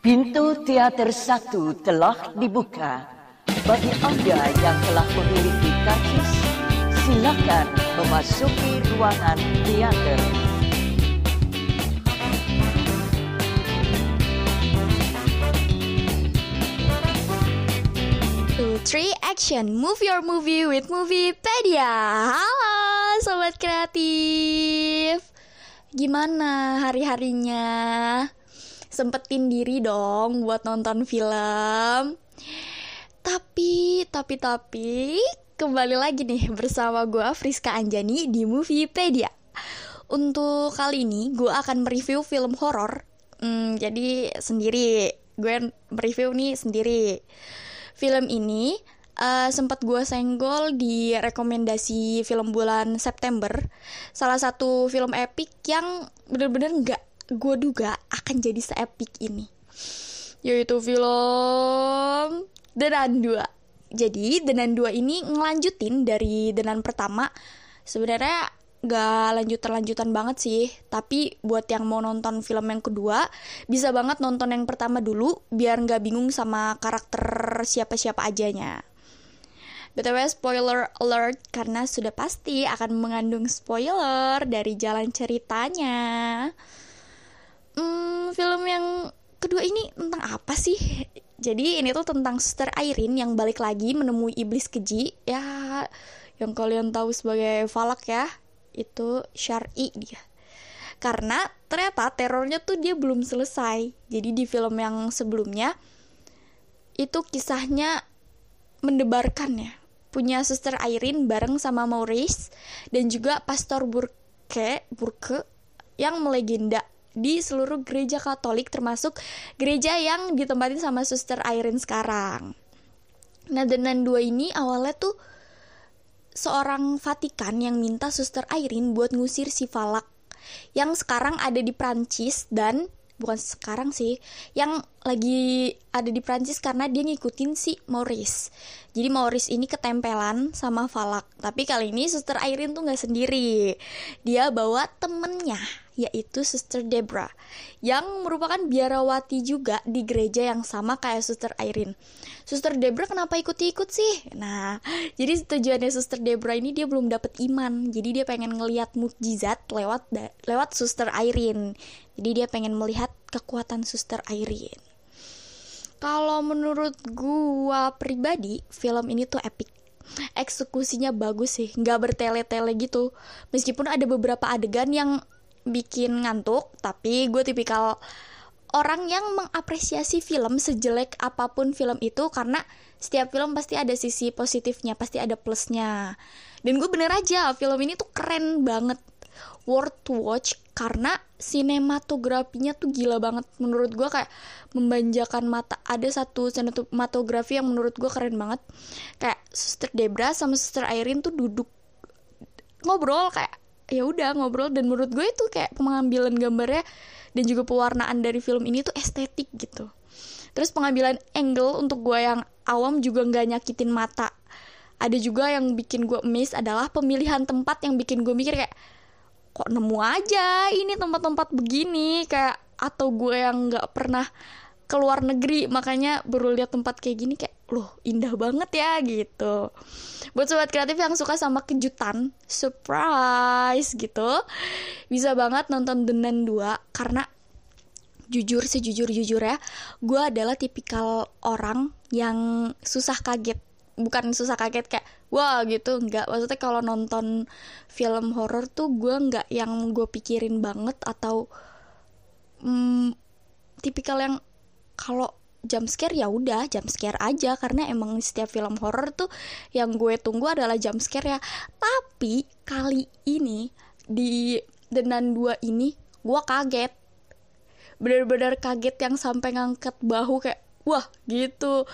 Pintu teater satu telah dibuka. Bagi Anda yang telah memiliki karcis, silakan memasuki ruangan teater. Two, three, action. Move your movie with Moviepedia. Halo, sobat kreatif. Gimana hari-harinya? Sempetin diri dong buat nonton film. Tapi, tapi, tapi, kembali lagi nih bersama gue Friska Anjani di Moviepedia. Untuk kali ini gue akan mereview film horor. Hmm, jadi sendiri, gue mereview nih sendiri. Film ini uh, sempat gue senggol di rekomendasi film bulan September. Salah satu film epic yang bener-bener nggak gue duga akan jadi seepik ini. Yaitu film Denan 2. Jadi Denan 2 ini ngelanjutin dari Denan pertama. Sebenarnya gak lanjut-lanjutan banget sih Tapi buat yang mau nonton film yang kedua Bisa banget nonton yang pertama dulu Biar gak bingung sama karakter siapa-siapa ajanya BTW spoiler alert Karena sudah pasti akan mengandung spoiler Dari jalan ceritanya hmm, Film yang kedua ini tentang apa sih? Jadi ini tuh tentang Sister Irene yang balik lagi menemui iblis keji. Ya yang kalian tahu sebagai Falak ya itu syari dia. Karena ternyata terornya tuh dia belum selesai. Jadi di film yang sebelumnya itu kisahnya mendebarkan ya. Punya suster Irene bareng sama Maurice dan juga Pastor Burke Burke yang melegenda di seluruh gereja Katolik termasuk gereja yang ditempatin sama suster Irene sekarang. Nah, dengan dua ini awalnya tuh seorang Vatikan yang minta Suster Irene buat ngusir si Falak yang sekarang ada di Prancis dan bukan sekarang sih yang lagi ada di Prancis karena dia ngikutin si Maurice jadi Maurice ini ketempelan sama Falak tapi kali ini Suster Irene tuh nggak sendiri dia bawa temennya yaitu Suster Debra yang merupakan biarawati juga di gereja yang sama kayak Suster Irene. Suster Debra kenapa ikut-ikut sih? Nah, jadi tujuannya Suster Debra ini dia belum dapet iman, jadi dia pengen ngelihat mukjizat lewat lewat Suster Irene. Jadi dia pengen melihat kekuatan Suster Irene. Kalau menurut gua pribadi, film ini tuh epic eksekusinya bagus sih nggak bertele-tele gitu meskipun ada beberapa adegan yang bikin ngantuk, tapi gue tipikal orang yang mengapresiasi film sejelek apa pun film itu karena setiap film pasti ada sisi positifnya, pasti ada plusnya. Dan gue bener aja, film ini tuh keren banget. Worth to watch karena sinematografinya tuh gila banget. Menurut gue kayak membanjakan mata. Ada satu sinematografi yang menurut gue keren banget. Kayak Suster Debra sama Suster Irene tuh duduk ngobrol kayak ya udah ngobrol. Dan menurut gue itu kayak pengambilan gambarnya dan juga pewarnaan dari film ini tuh estetik gitu. Terus pengambilan angle untuk gue yang awam juga nggak nyakitin mata. Ada juga yang bikin gue miss adalah pemilihan tempat yang bikin gue mikir kayak kok nemu aja ini tempat-tempat begini kayak atau gue yang nggak pernah keluar negeri makanya baru lihat tempat kayak gini kayak loh indah banget ya gitu. Buat sobat kreatif yang suka sama kejutan surprise gitu bisa banget nonton Denan 2 karena jujur sejujur jujur ya gue adalah tipikal orang yang susah kaget. Bukan susah kaget kayak wah gitu. Nggak maksudnya kalau nonton film horor tuh gue nggak yang gue pikirin banget atau hmm, tipikal yang kalau jump scare ya udah jump scare aja. Karena emang setiap film horor tuh yang gue tunggu adalah jump scare ya. Tapi kali ini di Denan 2 ini gue kaget. Bener-bener kaget yang sampai ngangkat bahu kayak wah gitu.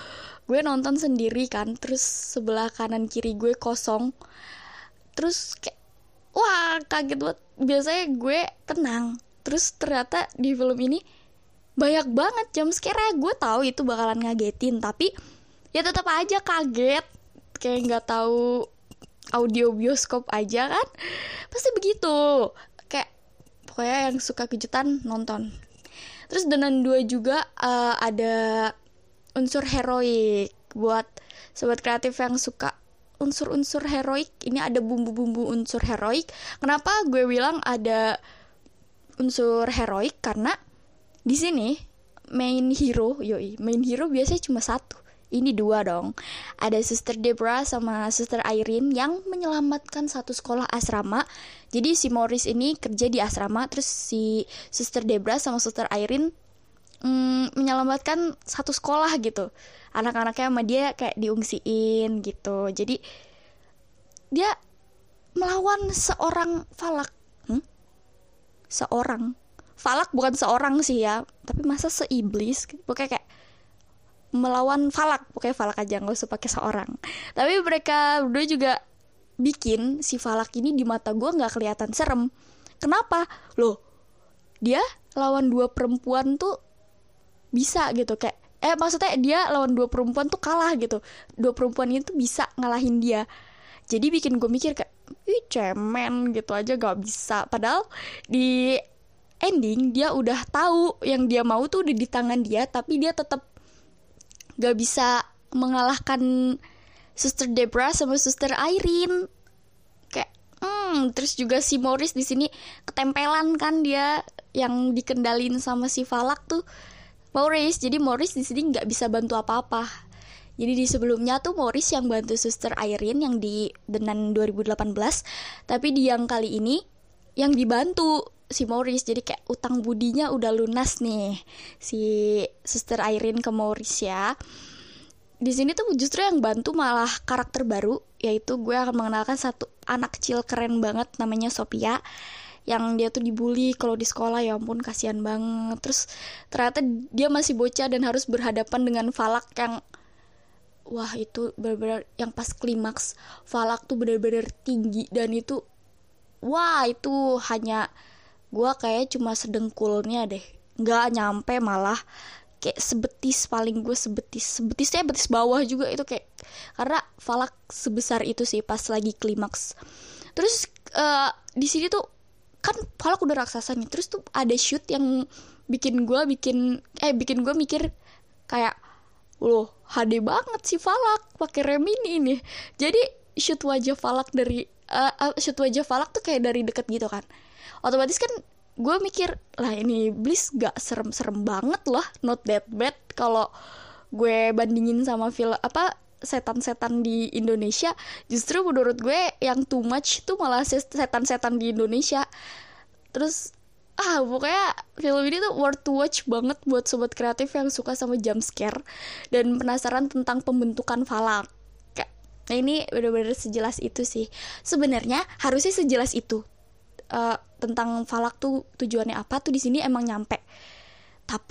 Gue nonton sendiri kan terus sebelah kanan kiri gue kosong. Terus kayak wah kaget banget. Biasanya gue tenang. Terus ternyata di film ini banyak banget jam scare gue tahu itu bakalan ngagetin tapi ya tetap aja kaget. Kayak nggak tahu audio bioskop aja kan. Pasti begitu. Kayak pokoknya yang suka kejutan nonton terus dengan dua juga uh, ada unsur heroik buat sobat kreatif yang suka unsur-unsur heroik. Ini ada bumbu-bumbu unsur heroik. Kenapa gue bilang ada unsur heroik? Karena di sini main hero yoi main hero biasanya cuma satu ini dua dong. Ada Sister Debra sama Sister Irene yang menyelamatkan satu sekolah asrama. Jadi si Morris ini kerja di asrama terus si Sister Debra sama Sister Irene mm, menyelamatkan satu sekolah gitu. Anak-anaknya sama dia kayak diungsiin gitu. Jadi dia melawan seorang falak. Hmm? seorang. Falak bukan seorang sih ya tapi masa seiblis. Pokoknya kayak melawan falak. Pokoknya falak aja nggak usah pakai seorang. Tapi mereka berdua juga bikin si falak ini di mata gue nggak kelihatan serem. Kenapa? Loh dia lawan dua perempuan tuh bisa gitu. Kayak eh maksudnya dia lawan dua perempuan tuh kalah gitu. Dua perempuan itu bisa ngalahin dia. Jadi bikin gue mikir kayak ih cemen gitu aja gak bisa. Padahal di ending dia udah tahu yang dia mau tuh udah di tangan dia tapi dia tetap gak bisa mengalahkan Suster Debra sama Suster Irene. Kayak hmm terus juga si Morris di sini ketempelan kan dia yang dikendalin sama si Falak tuh. Morris jadi Morris di sini nggak bisa bantu apa-apa. Jadi di sebelumnya tuh Morris yang bantu Suster Irene yang di Denan 2018 tapi di yang kali ini yang dibantu si Morris. Jadi kayak utang budinya udah lunas nih si Suster Irene ke Morris ya. Di sini tuh justru yang bantu malah karakter baru yaitu gue akan mengenalkan satu anak kecil keren banget namanya Sophia yang dia tuh dibully kalau di sekolah. Ya ampun kasihan banget. Terus ternyata dia masih bocah dan harus berhadapan dengan Falak yang wah itu benar-benar yang pas klimaks. Falak tuh benar-benar tinggi dan itu wah itu hanya gue kayak cuma sedengkulnya deh. Nggak nyampe malah kayak sebetis paling gue sebetis. Sebetisnya betis bawah juga itu kayak karena falak sebesar itu sih pas lagi klimaks. Terus uh, di sini tuh kan falak udah raksasa nih. Terus tuh ada shoot yang bikin gue bikin eh bikin gue mikir kayak loh HD banget sih falak pakai remini ini jadi shoot wajah falak dari uh, shoot wajah falak tuh kayak dari deket gitu kan. Otomatis kan gue mikir lah ini Bliss gak serem-serem banget loh not that bad kalau gue bandingin sama film apa setan-setan di Indonesia. Justru menurut gue yang too much tuh malah setan-setan di Indonesia. Terus ah pokoknya film ini tuh worth to watch banget buat sobat kreatif yang suka sama jump scare dan penasaran tentang pembentukan falak nah ini bener-bener sejelas itu sih. Sebenarnya harusnya sejelas itu uh, tentang falak tuh tujuannya apa tuh di sini emang nyampe. Tapi